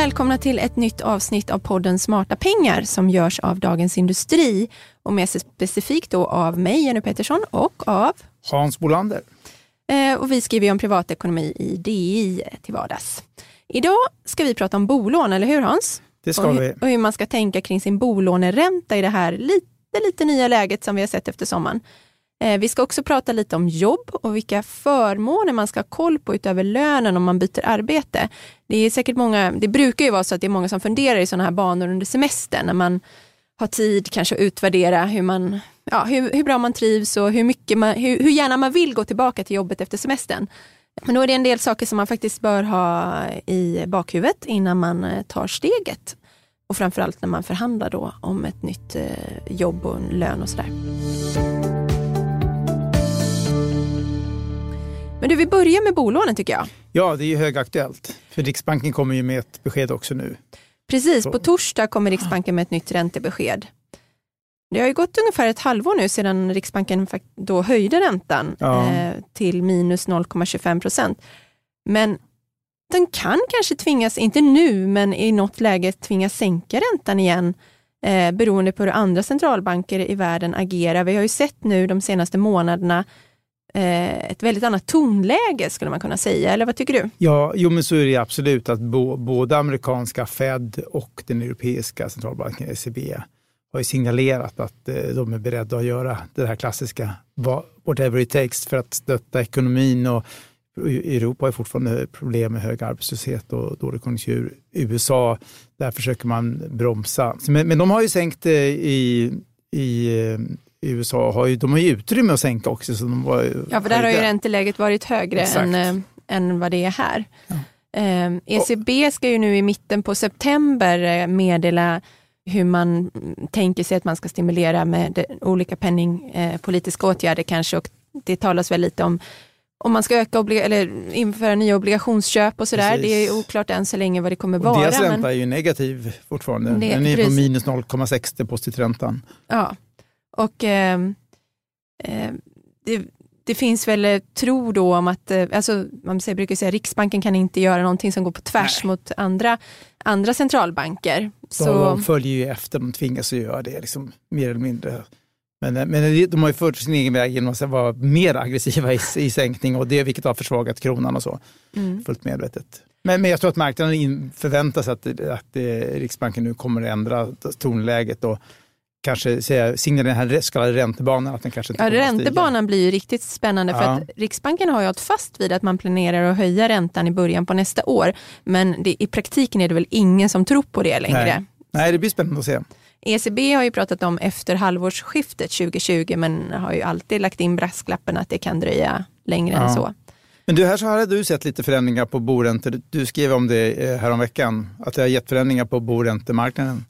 välkomna till ett nytt avsnitt av podden Smarta pengar som görs av Dagens Industri och mer specifikt då av mig, Jenny Pettersson och av Hans Bolander. Eh, och vi skriver om privatekonomi i DI till vardags. Idag ska vi prata om bolån, eller hur Hans? Det ska och vi. Och hur man ska tänka kring sin bolåneränta i det här lite, lite nya läget som vi har sett efter sommaren. Eh, vi ska också prata lite om jobb och vilka förmåner man ska ha koll på utöver lönen om man byter arbete. Det är säkert många, det brukar ju vara så att det är många som funderar i sådana här banor under semestern när man har tid kanske att utvärdera hur, man, ja, hur, hur bra man trivs och hur, mycket man, hur, hur gärna man vill gå tillbaka till jobbet efter semestern. Men då är det en del saker som man faktiskt bör ha i bakhuvudet innan man eh, tar steget. Och framförallt när man förhandlar då om ett nytt eh, jobb och en lön och sådär. Men du, vi börjar med bolånen tycker jag. Ja, det är ju högaktuellt. För Riksbanken kommer ju med ett besked också nu. Precis, på torsdag kommer Riksbanken med ett nytt räntebesked. Det har ju gått ungefär ett halvår nu sedan Riksbanken då höjde räntan ja. eh, till minus 0,25 procent. Men den kan kanske tvingas, inte nu, men i något läge tvingas sänka räntan igen eh, beroende på hur andra centralbanker i världen agerar. Vi har ju sett nu de senaste månaderna Eh, ett väldigt annat tonläge skulle man kunna säga, eller vad tycker du? Ja, jo men så är det absolut att bo, både amerikanska Fed och den europeiska centralbanken ECB har ju signalerat att eh, de är beredda att göra det här klassiska whatever it takes för att stötta ekonomin och Europa har fortfarande problem med hög arbetslöshet och dålig konjunktur. USA, där försöker man bromsa. Men, men de har ju sänkt eh, i, i eh, i USA har ju, de har ju utrymme att sänka också. Så de var ja, för där har ju ränteläget varit högre än, äh, än vad det är här. Ja. Eh, ECB ska ju nu i mitten på september meddela hur man tänker sig att man ska stimulera med olika penningpolitiska åtgärder kanske och det talas väl lite om om man ska öka eller införa nya obligationsköp och sådär. Det är oklart än så länge vad det kommer och vara. Deras ränta men... är ju negativ fortfarande. Det, Den är precis. på minus 0,6 depositräntan. Ja, och eh, det, det, finns väl eh, tro då om att, eh, alltså, man brukar säga Riksbanken kan inte göra någonting som går på tvärs Nej. mot andra, andra centralbanker. Så... De följer ju efter, de tvingas att göra det liksom, mer eller mindre. Men, eh, men de har ju fört sin egen väg genom att vara mer aggressiva i, i sänkning och det vilket har försvagat kronan och så. Mm. Fullt medvetet. Men, men jag tror att marknaden förväntar sig att, att, att Riksbanken nu kommer att ändra tonläget och kanske säga, signalera den här så kallade räntebanan. Att den kanske inte ja, räntebanan blir ju riktigt spännande för att Riksbanken har ju hållit fast vid att man planerar att höja räntan i början på nästa år. Men det, i praktiken är det väl ingen som tror på det längre. Nej, Nej det blir spännande att se. ECB har ju pratat om efter halvårsskiftet 2020 men har ju alltid lagt in brasklappen att det kan dröja längre ja. än så. Men du, här så har du sett lite förändringar på boräntor. Du skrev om det eh, häromveckan, att det har gett förändringar på boräntemarknaden.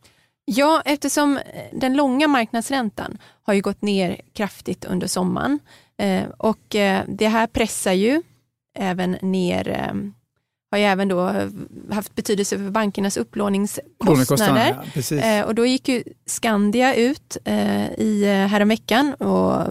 Ja, eftersom den långa marknadsräntan har ju gått ner kraftigt under sommaren eh, och eh, det här pressar ju även ner har ju även då haft betydelse för bankernas upplåningskostnader. Ja, och då gick ju Skandia ut i häromveckan och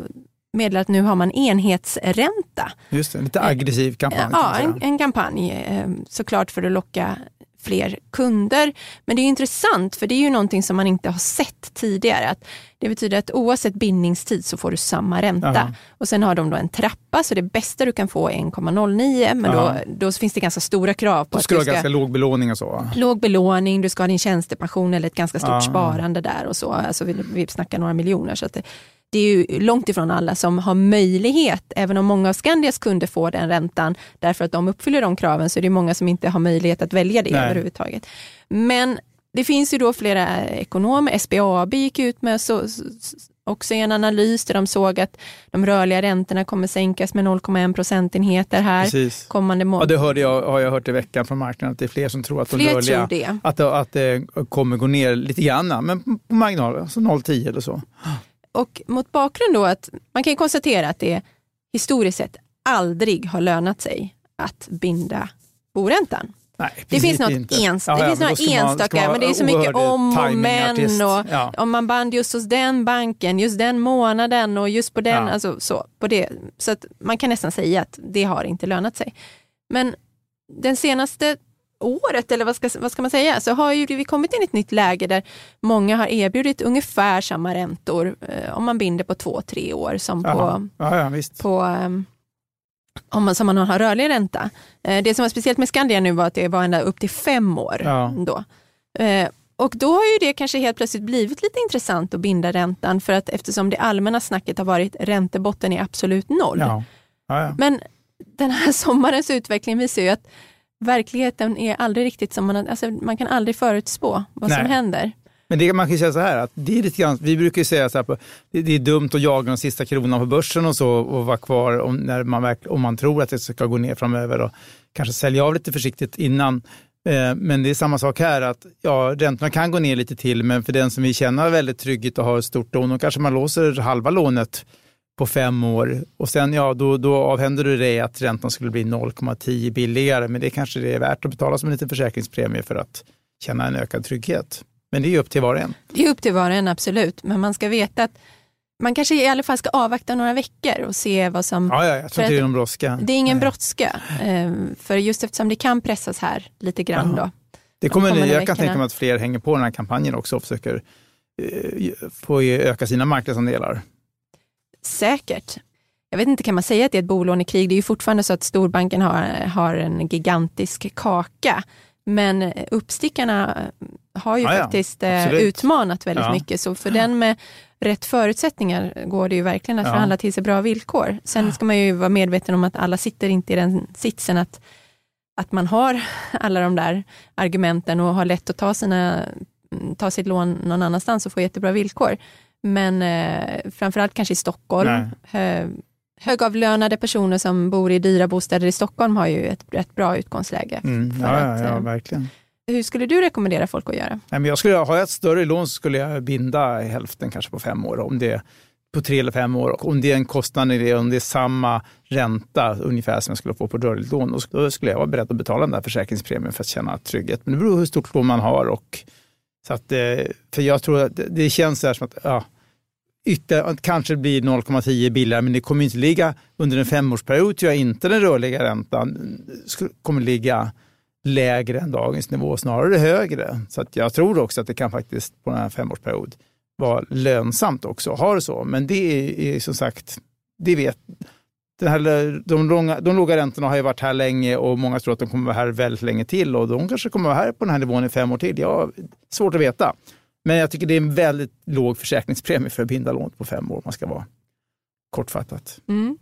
meddelar att nu har man enhetsränta. Just det, lite aggressiv kampanj. Ja, en, en kampanj såklart för att locka fler kunder. Men det är intressant för det är ju någonting som man inte har sett tidigare. Att det betyder att oavsett bindningstid så får du samma ränta. Aha. Och sen har de då en trappa så det bästa du kan få är 1,09 men då, då, finns det ganska stora krav på då ska att du ska... ganska låg belåning och så? Låg belåning, du ska ha din tjänstepension eller ett ganska stort Aha. sparande där och så. Alltså vi, vi snackar några miljoner. Så att det, det är ju långt ifrån alla som har möjlighet, även om många av Skandias kunder får den räntan därför att de uppfyller de kraven, så är det många som inte har möjlighet att välja det Nej. överhuvudtaget. Men det finns ju då flera ekonomer, SBAB gick ut med så, också en analys där de såg att de rörliga räntorna kommer sänkas med 0,1 procentenheter här Precis. kommande månad. Ja, det hörde jag, har jag hört i veckan från marknaden, att det är fler som tror att de rörliga det. Att, att det kommer gå ner lite grann, men på marginal, alltså 0,10 eller så. Och mot bakgrund då att man kan konstatera att det historiskt sett aldrig har lönat sig att binda boräntan. Nej, det finns något ens, ja, det ja, finns några enstaka, man, men det är så mycket om och men. Och ja. Om man band just hos den banken, just den månaden och just på den. Alltså, så, på det. så att man kan nästan säga att det har inte lönat sig. Men den senaste året, eller vad ska, vad ska man säga, så har ju vi kommit in i ett nytt läge där många har erbjudit ungefär samma räntor eh, om man binder på två, tre år som på, ja, ja, på eh, om man, som man har rörlig ränta. Eh, det som var speciellt med Skandia nu var att det var ända upp till fem år. Ja. Då. Eh, och då har ju det kanske helt plötsligt blivit lite intressant att binda räntan för att eftersom det allmänna snacket har varit räntebotten är absolut noll. Men den här sommarens utveckling visar ju att verkligheten är aldrig riktigt som man, alltså man kan aldrig förutspå vad som Nej. händer. Men det, man kan säga så här, att det är lite grann, vi brukar säga så här, det, är dumt att jaga den sista kronan på börsen och så och vara kvar om, när man, om man tror att det ska gå ner framöver och kanske sälja av lite försiktigt innan. Eh, men det är samma sak här, att ja, räntorna kan gå ner lite till, men för den som vill känna väldigt trygghet och ha ett stort lån, då kanske man låser halva lånet på fem år och sen ja, då, då avhänder du dig att räntan skulle bli 0,10 billigare, men det kanske det är värt att betala som en liten försäkringspremie för att känna en ökad trygghet. Men det är upp till var och en. Det är upp till var och en absolut, men man ska veta att man kanske i alla fall ska avvakta några veckor och se vad som... Ja, ja, jag tror inte det är någon brådska. Det är ingen brådska, eh, för just eftersom det kan pressas här lite grann Jaha. då. Det kommer, kommande jag kan tänka mig att fler hänger på den här kampanjen också och försöker eh, få öka sina marknadsandelar. Säkert. Jag vet inte, kan man säga att det är ett bolånekrig? Det är ju fortfarande så att storbanken har, har en gigantisk kaka. Men uppstickarna har ju Ja, ja, faktiskt eh, absolut. utmanat väldigt Ja. mycket. Så för den med rätt förutsättningar går det ju verkligen att Ja. förhandla till sig bra villkor. Sen ska man ju vara medveten om att alla sitter inte i den sitsen att, att man har alla de där argumenten och har lätt att ta, sina, ta sitt lån någon annanstans och få jättebra villkor. Men eh, framförallt kanske i Stockholm. Hö, högavlönade personer som bor i dyra bostäder i Stockholm har ju ett rätt bra utgångsläge. Mm, ja, ja, att, ja, eh, verkligen. Hur skulle du rekommendera folk att göra? Nej, men jag skulle, har jag ett större lån så skulle jag binda hälften kanske på fem år. Om det på tre eller fem år. Om det är en kostnad i det, om det är samma ränta ungefär som jag skulle få på rörligt lån, då skulle jag vara beredd att betala den där försäkringspremien för att känna trygghet. Men det beror på hur stort lån man har. Och, så att, eh, för jag tror att det, känns där som att ja, ytter, kanske det blir 0,10 billigare, men det kommer inte ligga under en femårsperiod, tror jag inte den rörliga räntan kommer ligga lägre än dagens nivå, snarare högre. Så att jag tror också att det kan faktiskt på den här femårsperiod vara lönsamt också att ha det så. Men det är, är som sagt, det vet den här, de, långa, de låga räntorna har ju varit här länge och många tror att de kommer vara här väldigt länge till och de kanske kommer vara här på den här nivån i fem år till. Ja, svårt att veta. Men jag tycker det är en väldigt låg försäkringspremie för att binda lån på fem år man ska vara kortfattat. Mm.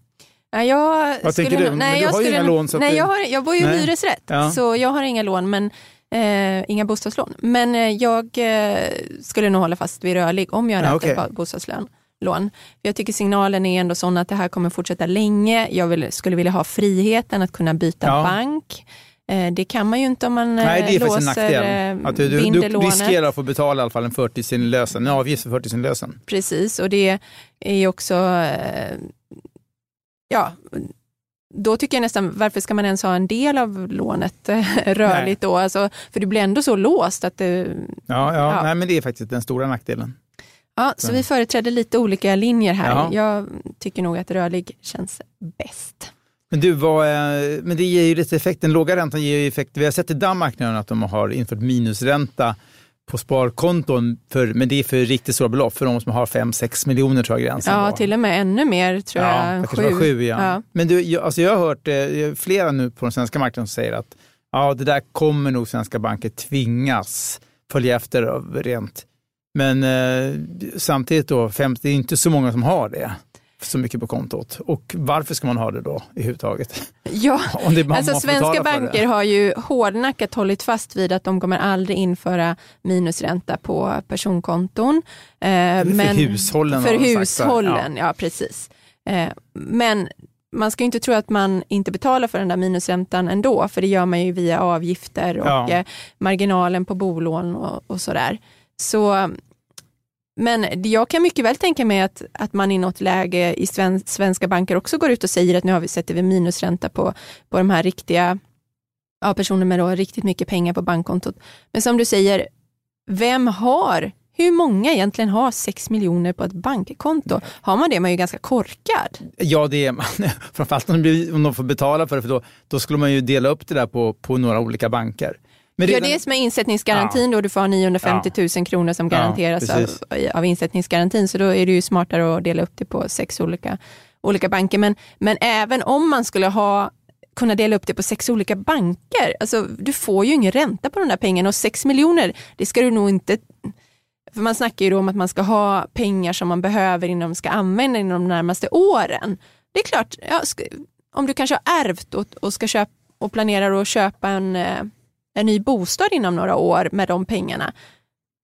Ja, jag Vad skulle tänker du? Men du jag har ju inga lån, så nej, det- jag, har, jag bor ju i Nej. hyresrätt, Ja. så jag har inga lån, men eh, inga bostadslån. Men eh, jag eh, skulle nog hålla fast vid rörlig om jag hade Ja, ba- bostadslån. Lån. Jag tycker signalen är ändå sån att det här kommer fortsätta länge. Jag vill, skulle vilja ha friheten att kunna byta Ja. bank. Eh, det kan man ju inte om man Nej, det är eh, faktiskt en låser, nackdel. eh, Att du, du, du riskerar att få betala i alla fall en förtidsinlösen, en avgift för förtidsinlösen. Precis, och det är också, ja, då tycker jag nästan, varför ska man ens ha en del av lånet rörligt då? Alltså, för du blir ändå så låst att det, Ja, ja, Ja. Nej, men det är faktiskt den stora nackdelen. Ja, så vi företräder lite olika linjer här. Ja. Jag tycker nog att rörlig känns bäst. Men du, vad, är- men det ger ju lite effekt. Den låga räntan ger ju effekt. Vi har sett i Danmark nu att de har infört minusränta på sparkonton, för, men det är för riktigt stora belopp, för de som har 5-6 miljoner tror jag gränsen Ja, var. till och med ännu mer tror ja, jag. var sju, ja. Ja. Men du, jag, alltså jag har hört eh, flera nu på den svenska marknaden som säger att ja, det där kommer nog svenska banker tvingas följa efter av rent. Men eh, samtidigt då, 50, det är inte så många som har det så mycket på kontot. Och varför ska man ha det då överhuvudtaget? Ja, Om det, man alltså svenska banker har ju hårdnackat hållit fast vid att de kommer aldrig införa minusränta på personkonton. Eh, för hushållen För hushållen, ja, precis. Eh, men man ska ju inte tro att man inte betalar för den där minusräntan ändå, för det gör man ju via avgifter och Ja. eh, marginalen på bolån och, och sådär. Så, men jag kan mycket väl tänka mig att, att man i något läge i sven, svenska banker också går ut och säger att nu har vi sätter vi minusränta på, på de här riktiga ja, personer med då riktigt mycket pengar på bankkontot. Men som du säger, vem har hur många egentligen har 6 miljoner på ett bankkonto? Har man det man är ju ganska korkad. Ja, det är man. Framförallt om de, om de får betala för det, för då, då skulle man ju dela upp det där på, på några olika banker. Men redan... Ja, dels med insättningsgarantin ja. då du får 950 000 kronor som garanteras ja, av, av insättningsgarantin, så då är det ju smartare att dela upp det på sex olika, olika banker. Men, men även om man skulle ha kunna dela upp det på sex olika banker. Alltså, du får ju ingen ränta på de där pengarna och sex miljoner, det ska du nog inte för man snackar ju om att man ska ha pengar som man behöver inom, ska använda inom de närmaste åren. Det är klart, ja, om du kanske har ärvt och, och, ska köpa, och planerar att köpa en, eh, en ny bostad inom några år med de pengarna,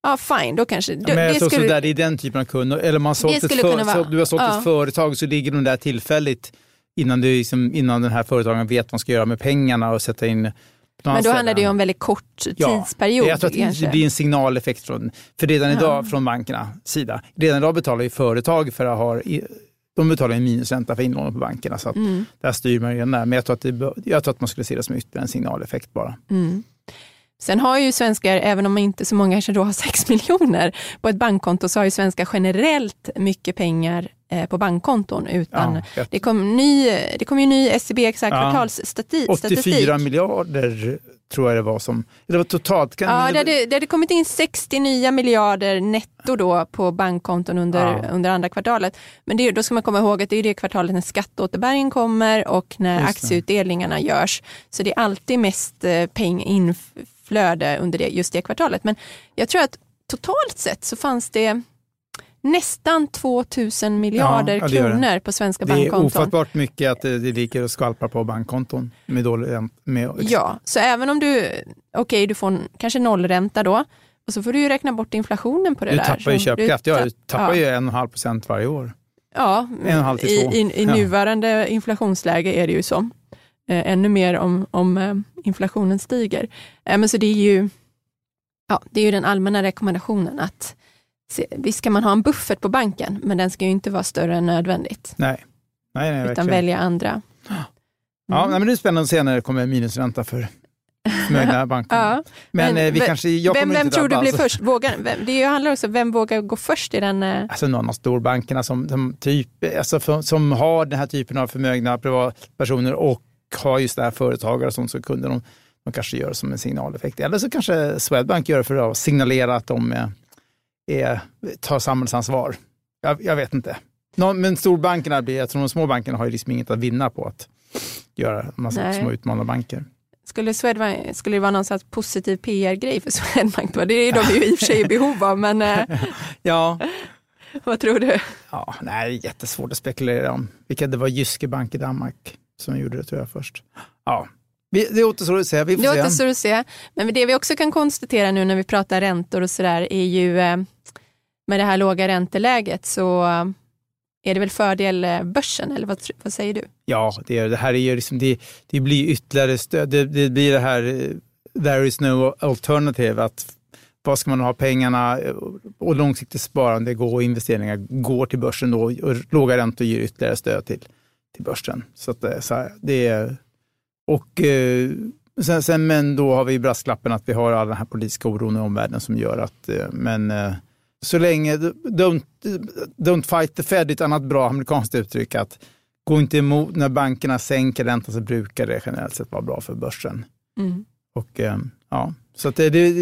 ja fine, då kanske... Ja, men det, det, skulle, där, det är den typen av kund, eller man sålt ett för, vara, du har sålt ja. ett företag så ligger de där tillfälligt innan, du liksom, innan den här företagaren vet vad man ska göra med pengarna och sätta in men då handlar det ju om väldigt kort ja, tidsperiod. Jag tror att kanske. det blir en signaleffekt från, för redan idag ja. från bankernas sida. Redan idag betalar ju företag för att ha de betalar en minusränta för inlåning på bankerna. Så att mm. där styr man ju den där. Men jag tror, att det, jag tror att man skulle se det som ytterligare en signaleffekt bara. Mm. Sen har ju svenskar, även om inte så många kanske då har 6 miljoner på ett bankkonto, så har ju svenskar generellt mycket pengar på bankkonton. Utan ja, det, kom ny, det kom ju ny SCB exakt ja, kvartalsstatistik. 84 miljarder tror jag det var som, det var totalt. Kan, ja, det hade, det hade kommit in 60 nya miljarder netto då på bankkonton under, ja. under andra kvartalet. Men det, då ska man komma ihåg att det är det kvartalet när skatteåterbäringen kommer och när aktieutdelningarna görs. Så det är alltid mest eh, pengar flöde under det, just det kvartalet. Men jag tror att totalt sett så fanns det nästan 2000 miljarder ja, kronor på svenska bankkonton. Det är ofattbart mycket att det, det ligger och skvalpar på bankkonton. Med dålig, med, ja, så även om du, okej okay, du får kanske nollränta då, och så får du ju räkna bort inflationen på det du där. Du tappar ju köpkraft, ja, du tappar ja. ju en och en halv procent varje år. Ja, i, i, i nuvarande ja. inflationsläge är det ju så. Eh, ännu mer om, om eh, inflationen stiger. Eh, men så det är ju, ja, det är ju den allmänna rekommendationen att visst kan man ha en buffert på banken, men den ska ju inte vara större än nödvändigt. Nej, nej, nej Utan verkligen. välja andra. Mm. Ja, men det är spännande att se när det kommer minusränta för förmögna banker. ja, men, men vi vem, kanske, jag vem, vem tror du blir först? Vågar, vem, det handlar också om vem vågar gå först i den? Alltså någon av storbankerna som, som, typ, alltså som har den här typen av förmögna privatpersoner och har just det här företagare som så kunder, de, de kanske gör det som en signaleffekt. Eller så kanske Swedbank gör det för att signalera att de är, är, tar samhällsansvar. Jag, jag vet inte. Men storbankerna, blir, jag tror de små bankerna har ju liksom inget att vinna på att göra en massa små utmanarbanker. Skulle, Swedbank, skulle det vara någon slags positiv PR-grej för Swedbank? Det är de ju i och för sig i behov av, men eh, ja. vad tror du? Ja, nej, jättesvårt att spekulera om. Vilka det var Jyske Bank i Danmark som gjorde det tror jag först. Ja, det återstår att se. Vi får det återstår att se. Men det vi också kan konstatera nu när vi pratar räntor och sådär är ju eh, med det här låga ränteläget så eh, är det väl fördel eh, börsen eller vad, vad säger du? Ja, det, det här är ju liksom, det, det blir ytterligare stöd. Det, det blir det här eh, there is no alternative. Att vad ska man ha pengarna och långsiktigt sparande går och investeringar går till börsen då och låga räntor ger ytterligare stöd till till börsen. Så att, så här, det är, och eh, sen, sen, men då har vi brasklappen att vi har all den här politiska oron i omvärlden som gör att, eh, men så länge, don't, don't fight the Fed ett annat bra amerikanskt uttryck, att gå inte emot, när bankerna sänker räntan så brukar det generellt sett vara bra för börsen. Mm. Och ja, så det, det,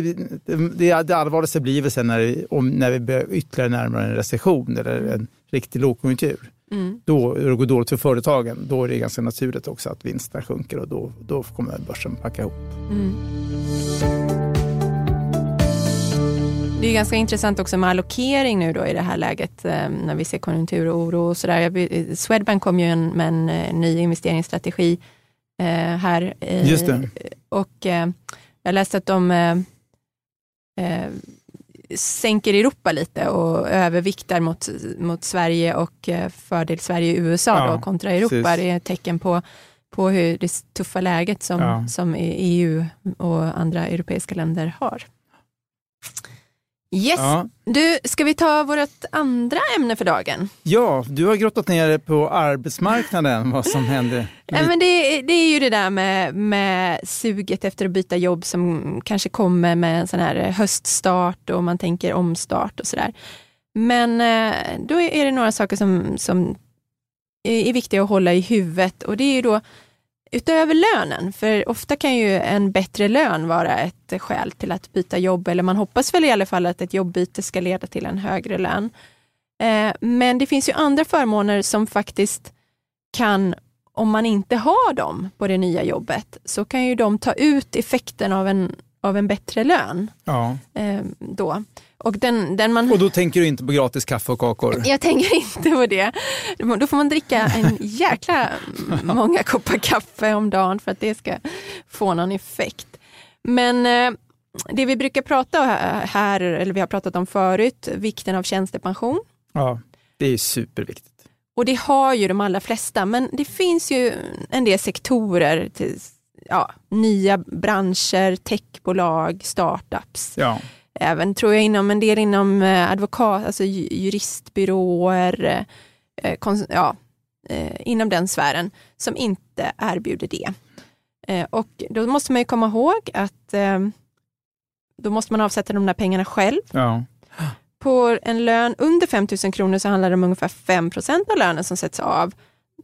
det, det allvarligaste blir väl sen när, om, när vi börjar ytterligare närmare en recession eller en riktig lågkonjunktur. Mm. Då det går dåligt för företagen, då är det ganska naturligt också att vinsterna sjunker och då, då kommer börsen packa ihop. Mm. Det är ganska intressant också med allokering nu då i det här läget eh, när vi ser konjunkturoro och sådär. Swedbank kom ju med en eh, ny investeringsstrategi eh, här. Just det. Och jag läste att de sänker Europa lite och överviktar mot, mot Sverige och eh, fördel Sverige USA ja, då, kontra Europa. Precis. Det är ett tecken på, på hur det tuffa läget som, ja. som EU och andra europeiska länder har. Yes, Ja. du, ska vi ta vårt andra ämne för dagen? ja, du har grottat ner dig på arbetsmarknaden, vad som händer. Ja, men det, det är ju det där med, med suget efter att byta jobb som kanske kommer med en sån här höststart och man tänker omstart och sådär. Men eh, då är det några saker som, som är är viktiga att hålla i huvudet och det är ju då utöver lönen, för ofta kan ju en bättre lön vara ett skäl till att byta jobb, eller man hoppas väl i alla fall att ett jobbbyte ska leda till en högre lön. Eh, men det finns ju andra förmåner som faktiskt kan, om man inte har dem på det nya jobbet, så kan ju de ta ut effekten av en, av en bättre lön. Ja. eh, Då. Och den, den man... Och då tänker du inte på gratis kaffe och kakor? Jag tänker inte på det. Då får man dricka en jäkla många koppar kaffe om dagen för att det ska få någon effekt. Men eh, det vi brukar prata här, eller vi har pratat om förut, vikten av tjänstepension. Ja, det är superviktigt. Och det har ju de allra flesta, men det finns ju en del sektorer, till, ja, nya branscher, techbolag, startups. Ja. Även tror jag inom en del inom eh, advokat, alltså ju- juristbyråer, eh, ja, eh, inom den sfären som inte erbjuder det. Och då måste man ju komma ihåg att då måste man avsätta de där pengarna själv. Ja. På en lön under 5 000 kronor så handlar det om ungefär 5 av lönen som sätts av.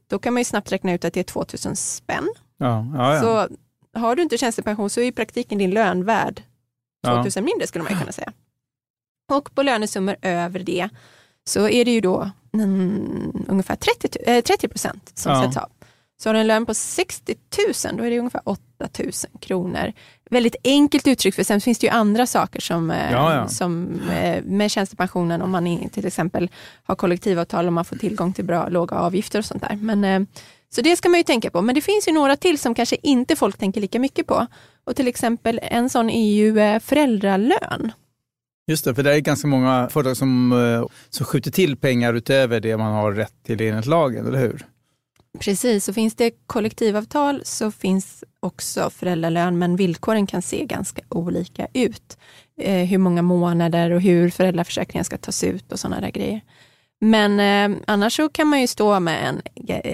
Då kan man ju snabbt räkna ut att det är 2 000 spänn. Ja, ja, ja. Så har du inte tjänstepension så är i praktiken din lön värd 2 000 Ja. mindre skulle man kunna säga. Och på lönesummor över det så är det ju då mm, ungefär 30, tu- eh, 30 procent som Ja. sätts av. Så har du en lön på 60 000 då är det ungefär 8 000 kronor. Väldigt enkelt uttryckt för sen finns det ju andra saker som, eh, Ja, ja. som eh, med tjänstepensionen om man till exempel har kollektivavtal och man får tillgång till bra låga avgifter och sånt där. Men, eh, så det ska man ju tänka på. Men det finns ju några till som kanske inte folk tänker lika mycket på. Och till exempel en sån är ju eh, föräldralön. Just det, för det är ganska många företag som, eh, som skjuter till pengar utöver det man har rätt till enligt lagen, eller hur? Precis, så finns det kollektivavtal så finns också föräldralön, men villkoren kan se ganska olika ut. Eh, hur många månader och hur föräldraförsäkringen ska tas ut och sådana där grejer. Men eh, annars så kan man ju stå med en,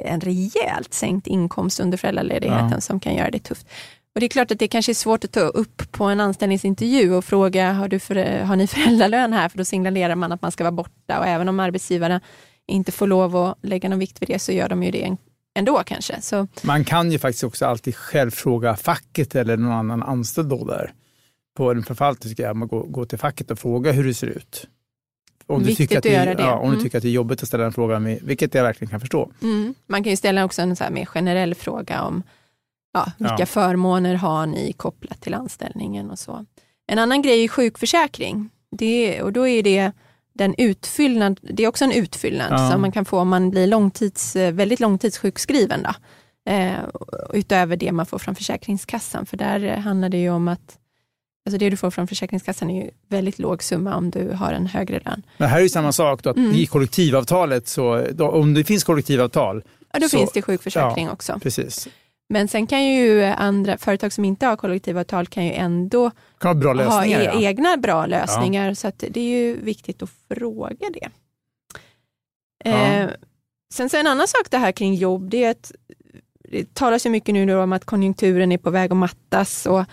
en rejält sänkt inkomst under föräldraledigheten Ja. som kan göra det tufft. Och det är klart att det kanske är svårt att ta upp på en anställningsintervju och fråga, har, du för, har ni föräldralön här? För då signalerar man att man ska vara borta och även om arbetsgivarna inte får lov att lägga någon vikt vid det så gör de ju det ändå kanske. Så Man kan ju faktiskt också alltid själv fråga facket eller någon annan anställd då där. På en förvaltning ska jag gå, gå till facket och fråga hur det ser ut. Om du, tycker att att det. Ja, om Mm. du tycker att det är jobbigt att ställa den frågan, vilket jag verkligen kan förstå. mm, man kan ju ställa också en så mer generell fråga om ja, vilka Ja. förmåner har ni kopplat till anställningen och så. En annan grej är sjukförsäkring. Det, och då är det den utfyllnad, det är också en utfyllnad Ja. som man kan få om man blir långtids, eh, väldigt långtidssjukskriven. Då. Eh, utöver det man får från Försäkringskassan, för där eh, handlar det ju om att Alltså det du får från Försäkringskassan är ju väldigt låg summa om du har en högre lön. Men här är ju samma sak, då, att Mm. i kollektivavtalet, så, då, om det finns kollektivavtal, Ja, då Så- finns det sjukförsäkring också. precis, Men sen kan ju andra företag som inte har kollektivavtal kan ju ändå kan ha lösningar. e- ja. egna bra lösningar. Så att det är ju viktigt att fråga det. Ja. Eh, sen så en annan sak det här kring jobb, det är att det talas ju mycket nu om att konjunkturen är på väg att mattas och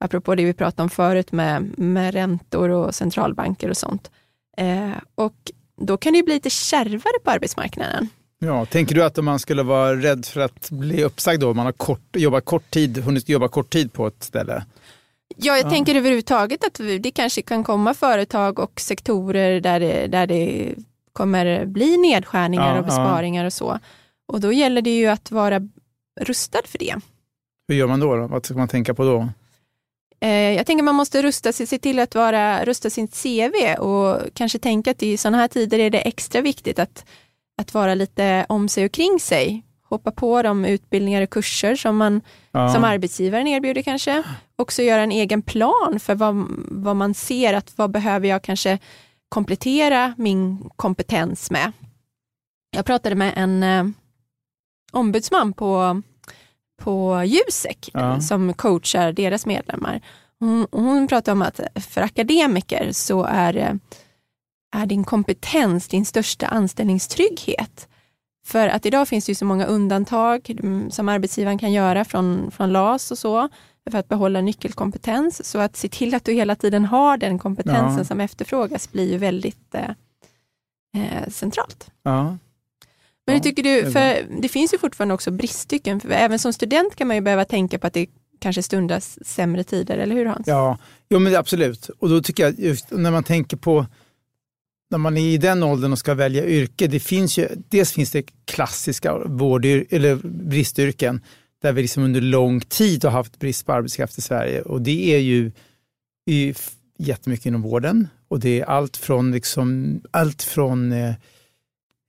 apropå det vi pratade om förut med, med räntor och centralbanker och sånt. Eh, och då kan det ju bli lite kärvare på arbetsmarknaden. Ja, tänker du att om man skulle vara rädd för att bli uppsagd då, om man har kort, jobbat kort tid, hunnit jobba kort tid på ett ställe? Ja, jag Ja. tänker överhuvudtaget att det kanske kan komma företag och sektorer där det, där det kommer bli nedskärningar Ja, och besparingar och så. Och då gäller det ju att vara rustad för det. Hur gör man då? då? Vad ska man tänka på då? Eh, jag tänker man måste rusta sig, se till att vara, rusta sitt CV och kanske tänka att i sådana här tider är det extra viktigt att, att vara lite om sig och kring sig. Hoppa på de utbildningar och kurser som man Ja. som arbetsgivaren erbjuder kanske. Också göra en egen plan för vad, vad man ser att vad behöver jag kanske komplettera min kompetens med. Jag pratade med en eh, ombudsman på, på Jusek Ja. som coachar deras medlemmar. Hon, hon pratar om att för akademiker så är, är din kompetens din största anställningstrygghet. För att idag finns det ju så många undantag mm, som arbetsgivaren kan göra från, från LAS och så för att behålla nyckelkompetens. Så att se till att du hela tiden har den kompetensen ja. som efterfrågas blir ju väldigt eh, eh centralt. Ja. Men hur tycker du, för det finns ju fortfarande också briststycken, för även som student kan man ju behöva tänka på att det kanske stundas sämre tider, eller hur Hans? Ja, jo, men absolut. Och då tycker jag just när man tänker på när man är i den åldern och ska välja yrke, det finns ju, dels finns det klassiska vård, eller bristyrken där vi liksom under lång tid har haft brist på arbetskraft i Sverige. Och det är ju jättemycket inom vården. Och det är allt från, liksom, allt från eh,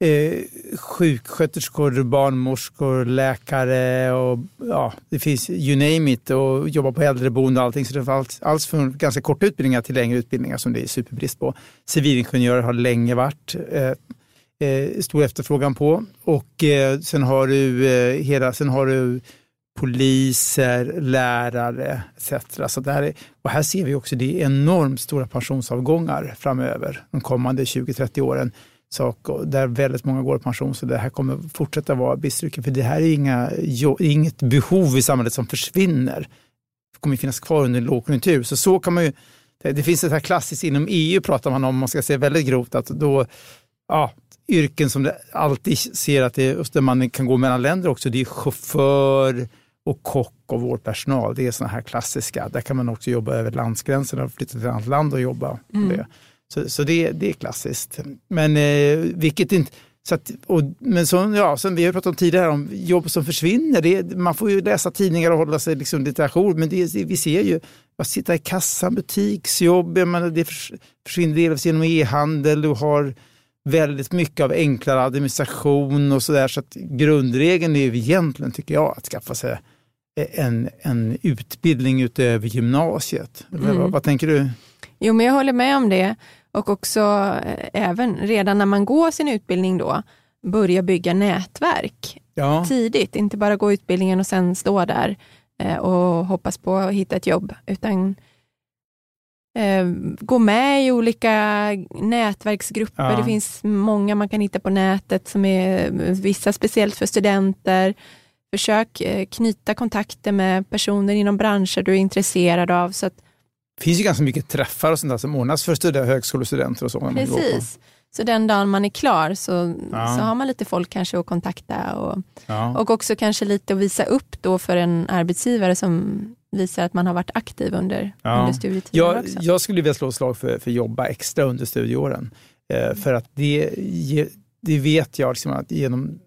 eh, sjuksköterskor, barnmorskor, läkare och ja, det finns you name it och jobba på äldreboende och allting. Så det var allt från ganska korta utbildningar till längre utbildningar som det är superbrist på. Civilingenjörer har länge varit eh, eh, stor efterfrågan på och eh, sen har du eh, hela, sen har du poliser, lärare etc. Så det här är, och här ser vi också det är enormt stora pensionsavgångar framöver de kommande 20-30 åren sak där väldigt många går i pension. Så det här kommer fortsätta vara bristyrken. För det här är inga, inget behov i samhället som försvinner. Det kommer finnas kvar under en lågkonjunktur. Så så kan man ju, det finns ett här klassiskt inom EU pratar man om, man ska säga väldigt grovt, att då, ja, yrken som det alltid ser att det är, där man kan gå mellan länder också, det är chaufför och kock och vårdpersonal. Det är sådana här klassiska. Där kan man också jobba över landsgränserna och flytta till ett annat land och jobba. Mm. Det. Så, så det, det är klassiskt. Men eh, vilket inte... Så att, och, men som, ja, som vi har pratat om tidigare, om jobb som försvinner. Det, man får ju läsa tidningar och hålla sig liksom lite ajour, men det, vi ser ju att sitta i kassan, butiksjobb, menar, det försvinner delvis genom e-handel. Du har väldigt mycket av enklare administration och sådär. Så att grundregeln är ju egentligen, tycker jag, att skaffa sig en, en utbildning utöver gymnasiet. Mm. Vad, vad tänker du? Jo, men jag håller med om det. Och också eh, även redan när man går sin utbildning då, börja bygga nätverk ja. tidigt. Inte bara gå utbildningen och sen stå där eh, och hoppas på att hitta ett jobb, utan eh, gå med i olika nätverksgrupper. Ja. Det finns många man kan hitta på nätet, som är vissa speciellt för studenter. Försök knyta kontakter med personer inom branscher du är intresserad av, så att det finns ju ganska mycket träffar och sånt där som ordnas för studie, högskolestudenter och så. Precis. Så den dagen man är klar så, ja. så har man lite folk kanske att kontakta och, ja. och också kanske lite att visa upp då för en arbetsgivare som visar att man har varit aktiv under, ja. under studietiden jag, också. Jag skulle vilja slå ett slag för, för jobba extra under studieåren. Eh, för att det, det vet jag liksom att genom,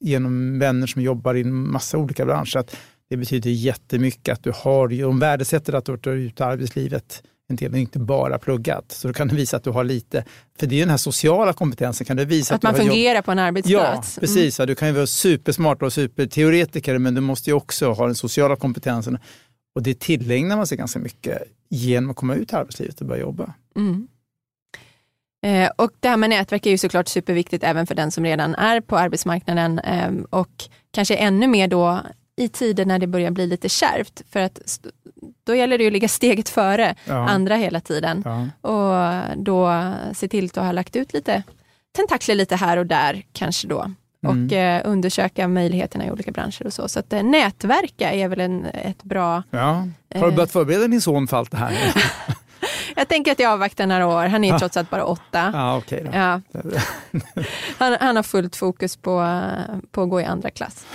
genom vänner som jobbar i en massa olika branscher, att det betyder jättemycket att du har, de värdesätter att du har ut i arbetslivet en del, men inte bara pluggat. Så då kan du visa att du har lite, för det är den här sociala kompetensen. Kan du visa att, att man fungerar jobb... på en arbetsplats. Ja, precis. Mm. Du kan ju vara supersmart och superteoretiker, men du måste ju också ha den sociala kompetensen. Och det tillägnar man sig ganska mycket genom att komma ut i arbetslivet och börja jobba. Mm. Eh, och det här med nätverk är ju såklart superviktigt även för den som redan är på arbetsmarknaden eh, och kanske ännu mer då i tider när det börjar bli lite kärvt. För att då gäller det att ligga steget före ja. andra hela tiden. Ja. Och då se till att ha lagt ut lite tentakler lite här och där kanske då. Mm. Och eh, undersöka möjligheterna i olika branscher och så. Så att eh, nätverka är väl en, ett bra... Ja. Har du eh, börjat förbereda din son för allt det här? jag tänker att jag avvaktar några år. Han är trots allt bara åtta. Ja, okay ja. han, han, har fullt fokus på, på att gå i andra klass.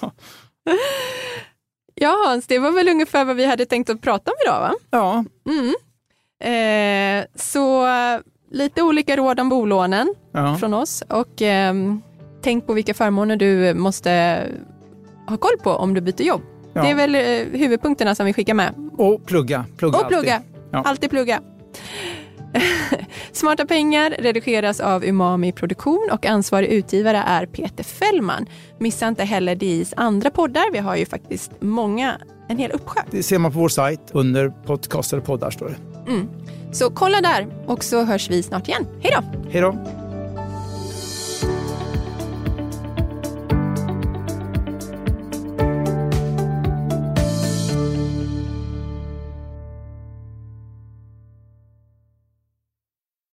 Ja Hans, det var väl ungefär vad vi hade tänkt att prata om idag va? Ja. Mm. Eh, så lite olika råd om bolånen ja. från oss och eh, tänk på vilka förmåner du måste ha koll på om du byter jobb. Ja. Det är väl eh, huvudpunkterna som vi skickar med. Och plugga. plugga och plugga. Alltid, ja. alltid plugga. Smarta pengar redigeras av Umami Produktion och ansvarig utgivare är Peter Fällman. Missa inte heller DIs andra poddar. Vi har ju faktiskt många, en hel uppsjö. Det ser man på vår sajt under podcast eller poddar står det. Mm. Så kolla där och så hörs vi snart igen. Hej då! Hej då!